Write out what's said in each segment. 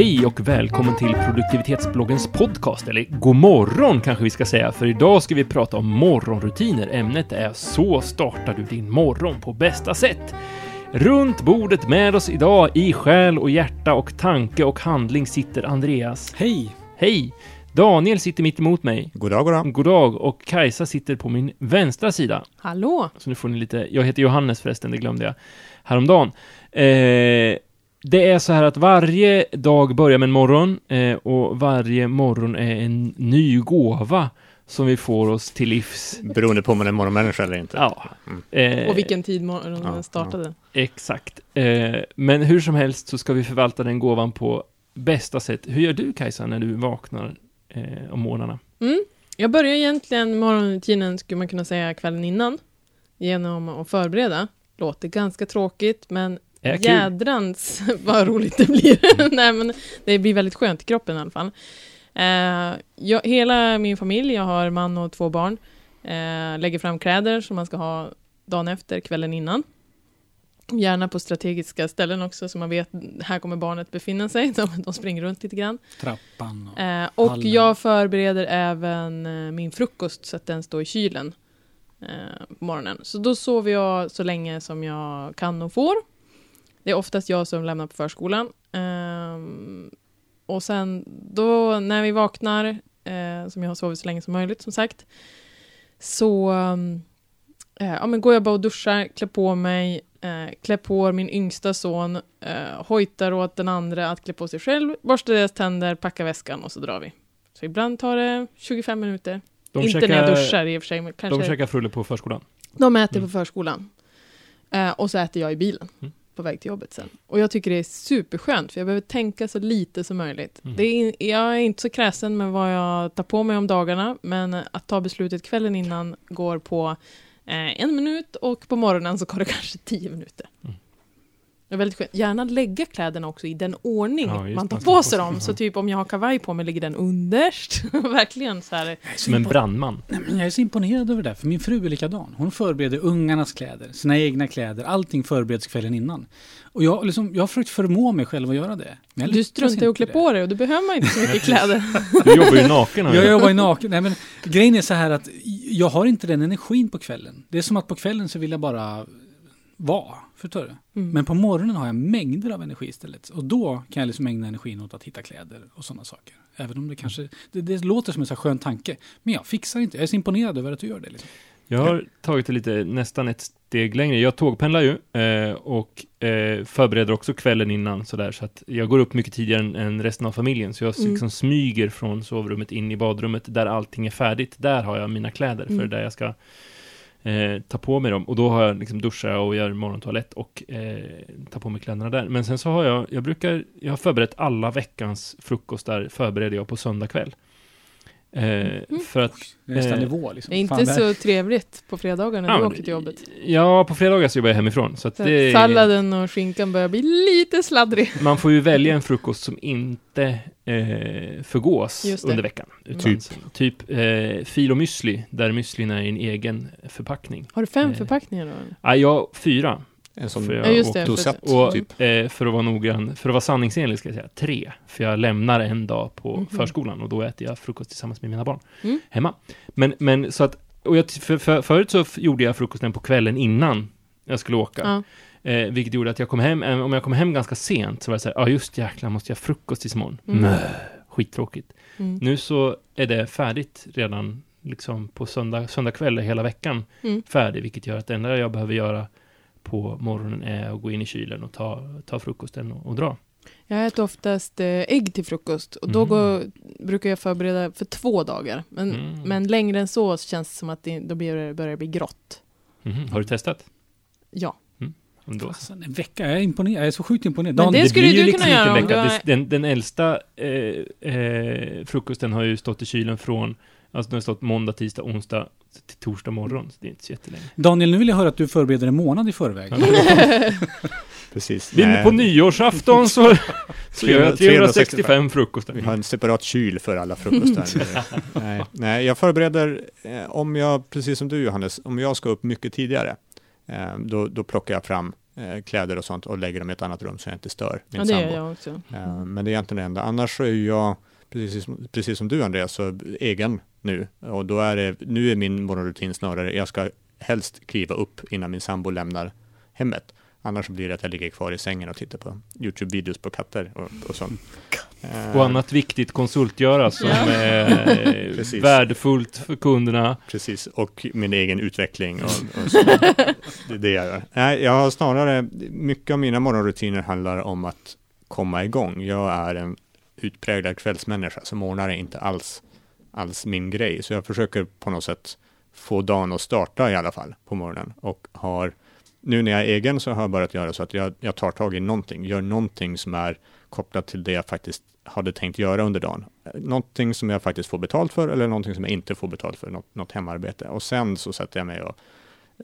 Hej och välkommen till produktivitetsbloggens podcast, eller god morgon kanske vi ska säga, för idag ska vi prata om morgonrutiner. Ämnet är Så startar du din morgon på bästa sätt. Runt bordet med oss idag i själ och hjärta och tanke och handling sitter Andreas. Hej! Hej! Daniel sitter mitt emot mig. God dag, god dag. God dag. Och Kajsa sitter på min vänstra sida. Hallå! Så nu får ni lite, jag heter Johannes förresten, det glömde jag häromdagen. Eh, det är så här att varje dag börjar med en morgon eh, och varje morgon är en ny gåva som vi får oss till livs. Beroende på om man är morgonmänniska eller inte. Ja. Mm. Eh, Och vilken tid morgonen Ja, startade. Exakt. Eh, men hur som helst så ska vi förvalta den gåvan på bästa sätt. Hur gör du Kajsa när du vaknar eh, om morgnarna? Mm. Jag börjar egentligen morgonrutinen, skulle man kunna säga, kvällen innan. Genom att förbereda. Låter ganska tråkigt, men Är kul. jädrans vad roligt det blir. Nej, men det blir väldigt skönt i kroppen i alla fall. Eh, jag, hela min familj, jag har man och två barn, eh, lägger fram kläder som man ska ha dagen efter, kvällen innan. Gärna på strategiska ställen också, så man vet här kommer barnet befinna sig. De, de springer runt lite grann. Trappan och... Eh, och hallen. jag förbereder även eh, min frukost så att den står i kylen eh, på morgonen. Så då sover jag så länge som jag kan och får. Det är oftast jag som lämnar på förskolan. Ehm, och sen då när vi vaknar, eh, som jag har sovit så länge som möjligt som sagt, så um, eh, ja, men går jag bara och duschar, klär på mig, eh, klär på min yngsta son, eh, hojtar åt den andra att klä på sig själv, borsta deras tänder, packa väskan och så drar vi. Så ibland tar det 25 minuter. De Inte när jag duschar i och för sig, men kanske De käkar frulle på förskolan. de äter Mm. på förskolan. Eh, och så äter jag i bilen Mm. På väg till jobbet sen. Och jag tycker det är superskönt, för jag behöver tänka så lite som möjligt. Mm. Det är, jag är inte så kräsen med vad jag tar på mig om dagarna, men att ta beslutet kvällen innan går på eh, en minut och på morgonen så går det kanske tio minuter. Mm. Det är väldigt skönt. Gärna lägga kläderna också i den ordning Ja, man tar på sig dem. Så typ om jag har kavaj på mig ligger den underst. Verkligen så här. Som en brandman. Nej, men jag är så imponerad över det, för min fru är likadan. Hon förbereder ungarnas kläder, sina egna kläder, allting förbereds kvällen innan. Och jag, liksom, jag har försökt förmå mig själv att göra det. Du struntar i att inte klä det. på dig och då behöver man inte så mycket kläder. Du jobbar ju naken. Jag jobbar ju naken. Nej, men grejen är så här att jag har inte den energin på kvällen. Det är som att på kvällen så vill jag bara vara. Förstår du? Mm. Men på morgonen har jag mängder av energi istället. Och då kan jag liksom ägna energin åt att hitta kläder och sådana saker. Även om det kanske, det, det låter som en så skön tanke. Men jag fixar inte. Jag är så imponerad över att du gör det. Liksom. Jag har tagit det lite, nästan ett steg längre. Jag tågpendlar ju eh, och eh, förbereder också kvällen innan sådär, så att jag går upp mycket tidigare än, än resten av familjen. Så jag Mm. liksom smyger från sovrummet in i badrummet där allting är färdigt. Där har jag mina kläder för Mm. där jag ska eh, ta på mig dem. Och då har jag liksom duschar och gör morgontoalett och eh, tar på mig kläderna där. Men sen så har jag, jag brukar, jag har förberett alla veckans frukostar förbereder jag på söndag kväll. Eh, För att Det är nästan Eh, nivå liksom. Det är inte Fan, det här- så trevligt på fredagar när Ja, du åker till jobbet. Ja, på fredagar så jobbar jag hemifrån. Så att Så det, Salladen och skinkan börjar bli lite sladdrig. Man får ju välja en frukost som inte eh, förgås under veckan. Utan Typ? Typ eh, fil och müsli, där müslin är i en egen förpackning. Har du fem Eh, förpackningar då? Ja, jag fyra. En sån För jag- Ja, just det. dosett, för- Och typ. eh, för att vara noggrann, för att vara sanningsenlig ska jag säga tre. För jag lämnar en dag på Mhm. förskolan och då äter jag frukost tillsammans med mina barn Mm. hemma. Men, men så att, och jag, för, för, förut så gjorde jag frukosten på kvällen innan jag skulle åka. Ja. Eh, vilket gjorde att jag kom hem, eh, om jag kom hem ganska sent så var det så här, ja ah, just jäklar, måste jag ha frukost tills imorgon? Mm. Mö, skittråkigt. Mm. Nu så är det färdigt redan liksom på söndag, söndag kväll hela veckan Mm. färdig, vilket gör att det enda jag behöver göra på morgonen är att gå in i kylen och ta, ta frukosten och, och dra. Jag äter oftast eh, ägg till frukost och då Mm. går, brukar jag förbereda för två dagar. Men, Mm. men längre än så känns det som att det, då blir börjar det bli grått. Mhm. Har du testat? Ja. Om då? Fasen, en vecka, jag är imponerad. Jag är så sjukt imponerad. Men Dan, det skulle du liksom kunna göra inte om vecka. du Det- Den, den äldsta eh, eh, frukosten har ju stått i kylen från, alltså den har stått måndag, tisdag, onsdag till torsdag morgon. Så det är inte så jättelänge. Daniel, nu vill jag höra att du förbereder en månad i förväg. Precis. Nej, På nyårsafton så, så gör jag 365 Vi har frukostar. en separat kyl för alla frukostar. nej, nej, jag förbereder, eh, om jag, precis som du Johannes, om jag ska upp mycket tidigare, då, då plockar jag fram eh, kläder och sånt och lägger dem i ett annat rum så jag inte stör min Ja, det sambo. jag också. Eh, men det är egentligen det enda. Annars så är jag, precis, som- precis som du Andreas, så egen nu. Och då är det, nu är min morgonrutin snarare, jag ska helst kliva upp innan min sambo lämnar hemmet. Annars blir det att jag ligger kvar i sängen och tittar på YouTube-videos på katter och, och sånt. Eh, Och annat viktigt konsultgöra som Ja. är Precis. värdefullt för kunderna. Precis, och min egen utveckling. Och, och så. Det är det jag gör. Nej, jag har snarare, mycket av mina morgonrutiner handlar om att komma igång. Jag är en utpräglad kvällsmänniska, så morgnar är inte alls, alls min grej. Så jag försöker på något sätt få dagen att starta i alla fall på morgonen. Och har, nu när jag är egen så har jag börjat göra så att jag, jag tar tag i någonting, gör någonting som är kopplat till det jag faktiskt hade tänkt göra under dagen. Någonting som jag faktiskt får betalt för eller någonting som jag inte får betalt för, något, något hemarbete. Och sen så sätter jag mig och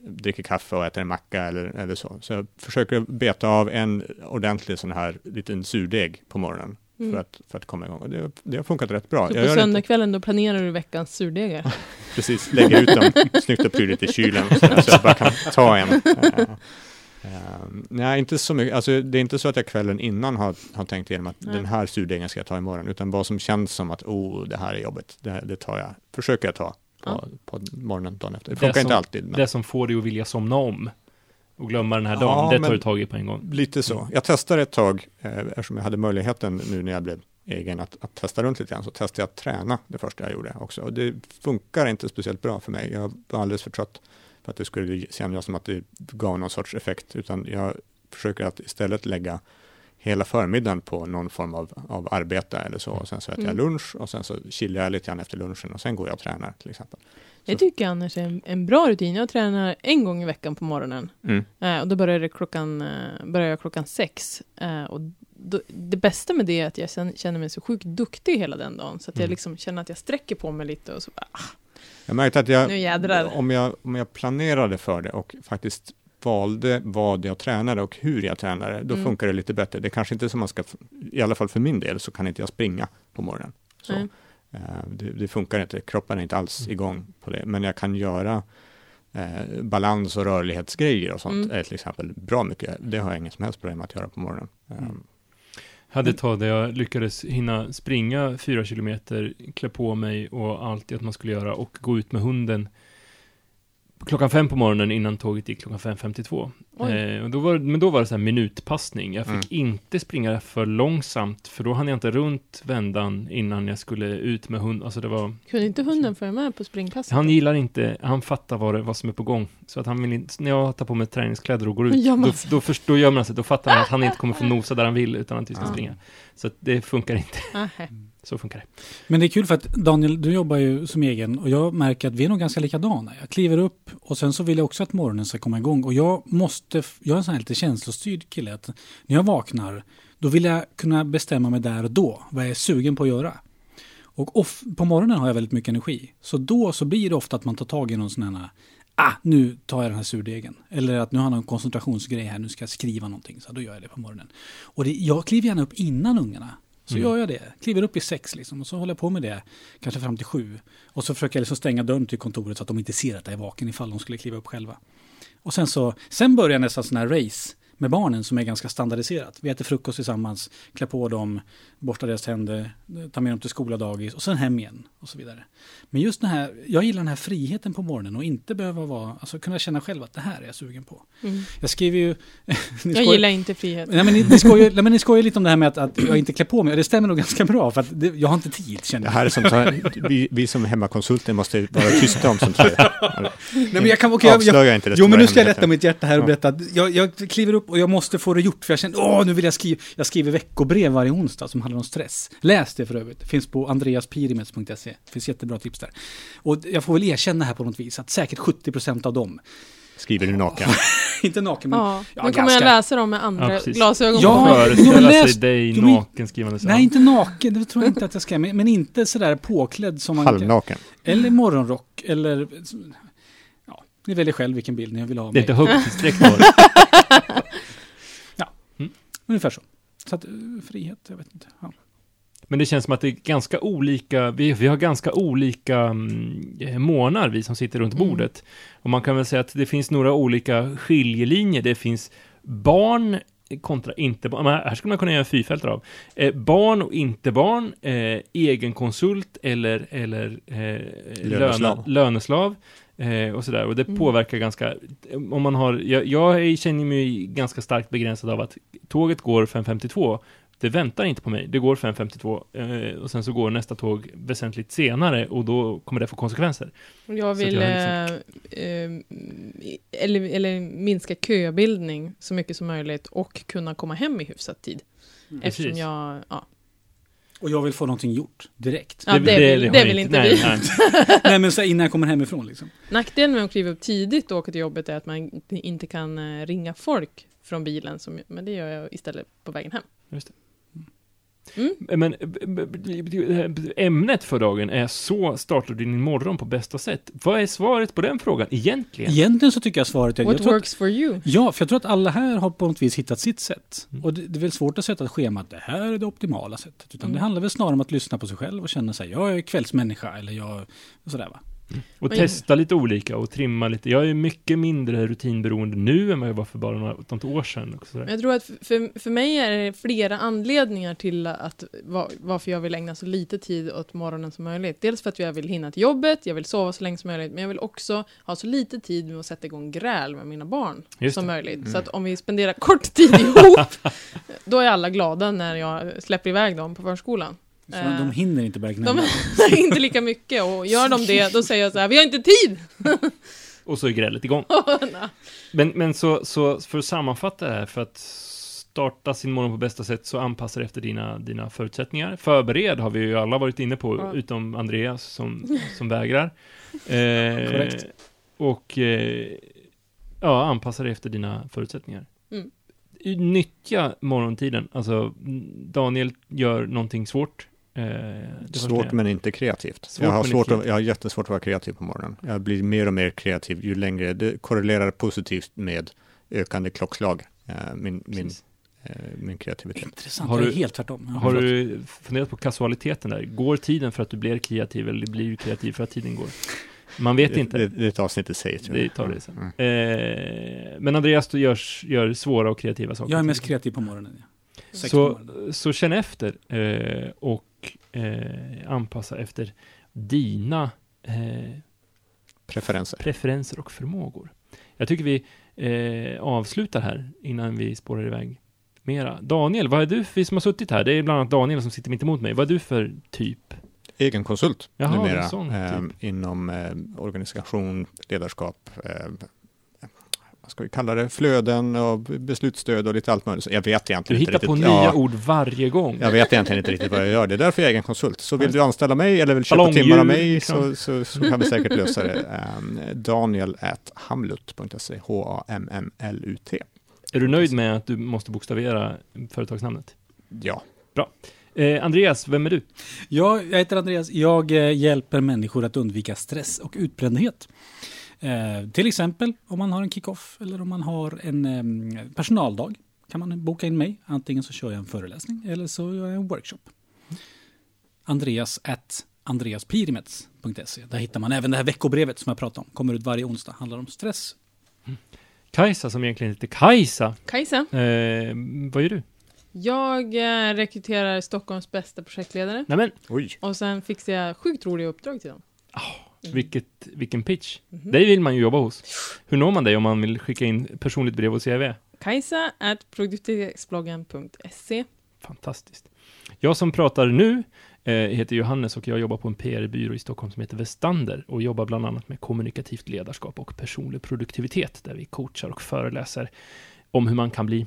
dricker kaffe och äter en macka eller, eller så. Så jag försöker beta av en ordentlig sån här liten surdeg på morgonen Mm. för, att, för att komma igång. Och det, det har funkat rätt bra. Så på söndagskvällen då planerar du veckans surdegar? Precis, lägga ut dem snyggt och prydligt i kylen så jag bara kan ta en. Eh, nej, inte så mycket. Alltså, det är inte så att jag kvällen innan har, har tänkt igenom att Nej. den här surdegen ska jag ta imorgon, utan vad som känns som att oh, det här är jobbet, det, det tar jag, försöker jag ta på, Ja. på morgonen dagen efter. Det Det funkar som- inte alltid, men Det som får dig att vilja somna om och glömma den här Ja, dagen, det tar du tag i på en gång. lite så. Jag testade ett tag, eh, eftersom jag hade möjligheten nu när jag blev egen att, att testa runt lite grann, så testade jag att träna det första jag gjorde också. Och det funkar inte speciellt bra för mig. Jag var alldeles för trött för att det skulle kännas som att det gav någon sorts effekt, utan jag försöker att istället lägga hela förmiddagen på någon form av, av arbete eller så. Och sen så äter jag Mm. lunch och sen så chillar jag lite grann efter lunchen och sen går jag och tränar till exempel. Så- tycker jag annars är en, en bra rutin. Jag tränar en gång i veckan på morgonen. Mm. Eh, och då börjar, det klockan, eh, börjar jag klockan sex. Eh, och då, det bästa med det är att jag känner mig så sjukt duktig hela den dagen. Så att jag Mm. liksom känner att jag sträcker på mig lite och så bara, ah, Jag märkte att jag, om jag, om jag planerade för det och faktiskt valde vad jag tränade och hur jag tränade, då Mm. funkar det lite bättre. Det kanske inte som man ska, i alla fall för min del, så kan inte jag springa på morgonen. Så, det, det funkar inte, kroppen är inte alls igång på det, men jag kan göra eh, balans och rörlighetsgrejer och sånt, Mm. är till exempel bra mycket. Det har jag ingen som helst problem att göra på morgonen. Eh, Mm. Hade ett tag där jag lyckades hinna springa fyra kilometer, klä på mig och allt det att man skulle göra och gå ut med hunden klockan fem på morgonen innan tåget gick klockan 5.52. Eh, och då var, men då var det så här minutpassning. Jag fick Mm. inte springa för långsamt, för då hann jag inte runt vändan innan jag skulle ut med hund. Alltså det var, Kunde inte hunden följa med på springpasset? han gillar inte, han fattar vad, det, vad som är på gång. Så att han vill inte, när jag tar på mig träningskläder och går ut, Gör man då, då, först, då gör man sig, då fattar han att han inte kommer få nosa där han vill, utan att vi ska Ja. springa. Så att det funkar inte, så funkar det. Men det är kul för att Daniel, du jobbar ju som egen och jag märker att vi är nog ganska likadana. Jag kliver upp och sen så vill jag också att morgonen ska komma igång. Och jag måste, jag är en sån här lite känslostyrd kille. Att när jag vaknar, då vill jag kunna bestämma mig där och då vad jag är sugen på att göra. Och off, på morgonen har jag väldigt mycket energi. Så då så blir det ofta att man tar tag i någon sån här, ah, nu tar jag den här surdegen. Eller att nu har jag någon koncentrationsgrej här, nu ska jag skriva någonting. Så då gör jag det på morgonen. Och det, jag kliver gärna upp innan ungarna. Så Mm. gör jag det. Kliver upp i sex liksom och så håller jag på med det. Kanske fram till sju. Och så försöker jag liksom stänga dörren till kontoret så att de inte ser att jag är vaken ifall de skulle kliva upp själva. Och sen så, sen börjar nästan sådana här race med barnen som är ganska standardiserat. Vi äter frukost tillsammans, klär på dem, borstar deras tänder, tar med dem till skola, dagis och sen hem igen och så vidare. Men just den här, jag gillar den här friheten på morgonen och inte behöva vara, alltså kunna känna själv att det här är jag sugen på. Mm. Jag skriver ju... ni Jag gillar inte frihet. Nej men ni, ni, skojar, nej, men ni skojar lite om det här med att, att jag inte klär på mig. Och det stämmer nog ganska bra för att det, jag har inte tid känner Det jag. här är sånt här, vi, vi som hemmakonsulter måste vara tysta om sånt här. Nej, men jag kan, okej, jag, jag, Avslöja inte det Jo men nu ska jag lätta mitt hjärta här och berätta att jag, jag kliver upp och jag måste få det gjort för jag känner åh nu vill jag skriva. Jag skriver veckobrev varje onsdag som handlar om stress. Läs det för övrigt. Det finns på andreaspirimetz.se. Det finns jättebra tips där. Och jag får väl erkänna här på något vis att säkert 70% av dem, Skriver du naken? inte naken men Ja, Ja, nu kommer jag ganska. läsa dem med andra Ja, glasögon Ja, på mig. Föreställa läs- sig dig men- naken skrivande. Nej, inte naken, det tror jag inte att jag ska. Men, men inte sådär påklädd som man... Halvnaken? Eller morgonrock, eller... Ja, ni väljer själv vilken bild ni vill ha av Det är mig. inte högtidsdräkt det. Ungefär så. Så att, eh, frihet, jag vet inte. Ja. Men det känns som att det är ganska olika, vi, vi har ganska olika mm, månar, vi som sitter runt Mm. bordet. Och man kan väl säga att det finns några olika skiljelinjer. Det finns barn kontra inte barn. Men Här skulle man kunna göra fyrfältare av. Eh, barn och inte barn, eh, egen konsult eller, eller eh, Löneslav. löne, löneslav. Eh, och sådär. Och det Mm. påverkar ganska, om man har, jag, jag känner mig ganska starkt begränsad av att tåget går 5.52, det väntar inte på mig, det går 5.52 eh, och sen så går nästa tåg väsentligt senare och då kommer det få konsekvenser. Jag vill jag eh, eh, eller, eller minska köbildning så mycket som möjligt och kunna komma hem i hyfsad tid. Eftersom Precis. jag, ja. Och jag vill få någonting gjort direkt. Ja, det vill- har det ni vill inte nej, vi. nej. Nej men så innan jag kommer hemifrån liksom. Nackdelen med att kliva upp tidigt och åka till jobbet är att man inte- kan eh, ringa folk från bilen, som, men det gör jag istället på vägen hem. Men b- b- b- ämnet för dagen är så startar du din morgon på bästa sätt. Vad är svaret på den frågan egentligen? Egentligen så tycker jag svaret är... What Jag tror att, works for you? ja, för jag tror att alla här har på något vis hittat sitt sätt. Mm. Och det, det är väl svårt att sätta ett schema att det här är det optimala sättet. Utan det Mm. handlar väl snarare om att lyssna på sig själv och känna sig, jag är kvällsmänniska eller jag... Sådär va. Och Men- testa lite olika och trimma lite. Jag är mycket mindre rutinberoende nu än vad jag var för bara något år sedan. Och jag tror att för, för mig är det flera anledningar till att va- varför jag vill ägna så lite tid åt morgonen som möjligt. Dels för att jag vill hinna till jobbet, jag vill sova så länge som möjligt, men jag vill också ha så lite tid med att sätta igång gräl med mina barn Just som det. möjligt. Mm. Så att om vi spenderar kort tid ihop, då är alla glada när jag släpper iväg dem på förskolan. Så Eh, de hinner inte börja De gnälla. är inte lika mycket och gör de det, då säger jag så här, vi har inte tid! Och så är grälet igång. Men, men så, så för att sammanfatta det här, för att starta sin morgon på bästa sätt så anpassa efter dina, dina förutsättningar. Förbered har vi ju alla varit inne på, Ja. utom Andreas som, som vägrar. Eh. Och eh, ja, anpassa dig efter dina förutsättningar. Mm. Nyttja morgontiden. Alltså, Daniel gör någonting svårt. Eh, det Svårt men inte kreativt. Svårt, jag, har svårt att, jag har jättesvårt att vara kreativ på morgonen. Jag blir mer och mer kreativ ju längre. Det korrelerar positivt med ökande klockslag. eh, min, min, eh, min kreativitet. Intressant, Har du- helt tvärtom. Har förlåt. du funderat på kasualiteten där? Går tiden för att du blir kreativ eller blir du kreativ för att tiden går? Man vet det, inte. Det, det är ett avsnitt i sig. tror Det jag. tar det sen. Mm. Eh, men Andreas, du gör, gör svåra och kreativa saker. Jag är mest kreativ på morgonen. Ja. Sex på Så, morgonen. så känn efter eh, och eh, anpassa efter dina eh, Preferenser. preferenser och förmågor. Jag tycker vi eh, avslutar här innan vi spårar iväg mera. Daniel, vad är du vi som har suttit här? Det är bland annat Daniel som sitter mitt emot mig. Vad är du för typ? Egen konsult Jaha, numera. eh, typ. inom eh, organisation, ledarskap, eh, vad ska vi kalla det, flöden och beslutsstöd och lite allt möjligt. Så Jag vet Du egentligen hittar inte på riktigt. nya Ja, ord varje gång. Jag vet egentligen inte riktigt vad jag gör. Det är därför jag är egen konsult. Så vill du anställa mig eller vill köpa timmar av mig liksom. så, så, så kan vi säkert lösa det. Um, Daniel at hamlut.se, H-A-M-M-L-U-T. Är du nöjd med att du måste bokstavera företagsnamnet? Ja, Eh, Andreas, vem är du? Ja, jag heter Andreas. Jag eh, hjälper människor att undvika stress och utbrändhet. Eh, till exempel om man har en kick-off eller om man har en eh, personaldag kan man boka in mig. Antingen så kör jag en föreläsning eller så gör jag en workshop. Andreas at andreaspirimets.se. Där hittar man även det här veckobrevet som jag pratade om. Kommer ut varje onsdag. Handlar om stress. Kajsa, som egentligen heter Kajsa. Kajsa, Eh, vad gör du? jag eh, rekryterar Stockholms bästa projektledare Nej men, oj. och sen fixar jag sjukt roliga uppdrag till dem. Mm. Vilket, vilken pitch. Mhm. Dig vill man ju jobba hos. Hur når man dig om man vill skicka in personligt brev och CV? Kajsa at produktivitetsbloggen.se Fantastiskt. Jag som pratar nu eh, heter Johannes och jag jobbar på en PR-byrå i Stockholm som heter Vestander och jobbar bland annat med kommunikativt ledarskap och personlig produktivitet där vi coachar och föreläser om hur man kan bli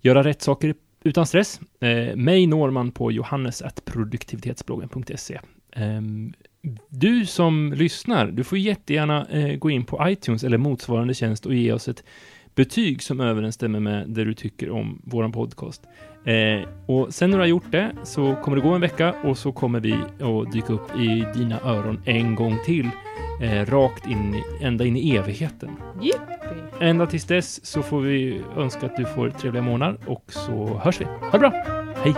göra rätt saker utan stress. Eh, mig når man på johannes.produktivitetsbloggen.se. Ehm, du som lyssnar, du får jättegärna eh, gå in på iTunes eller motsvarande tjänst och ge oss ett betyg som överensstämmer med det du tycker om våran podcast. Eh, och sen när du har gjort det så kommer det gå en vecka och så kommer vi att dyka upp i dina öron en gång till. Eh, rakt in, ända in i evigheten. Jippi! Ända tills dess så får vi önska att du får trevliga månader och så hörs vi. Ha det bra! Hej!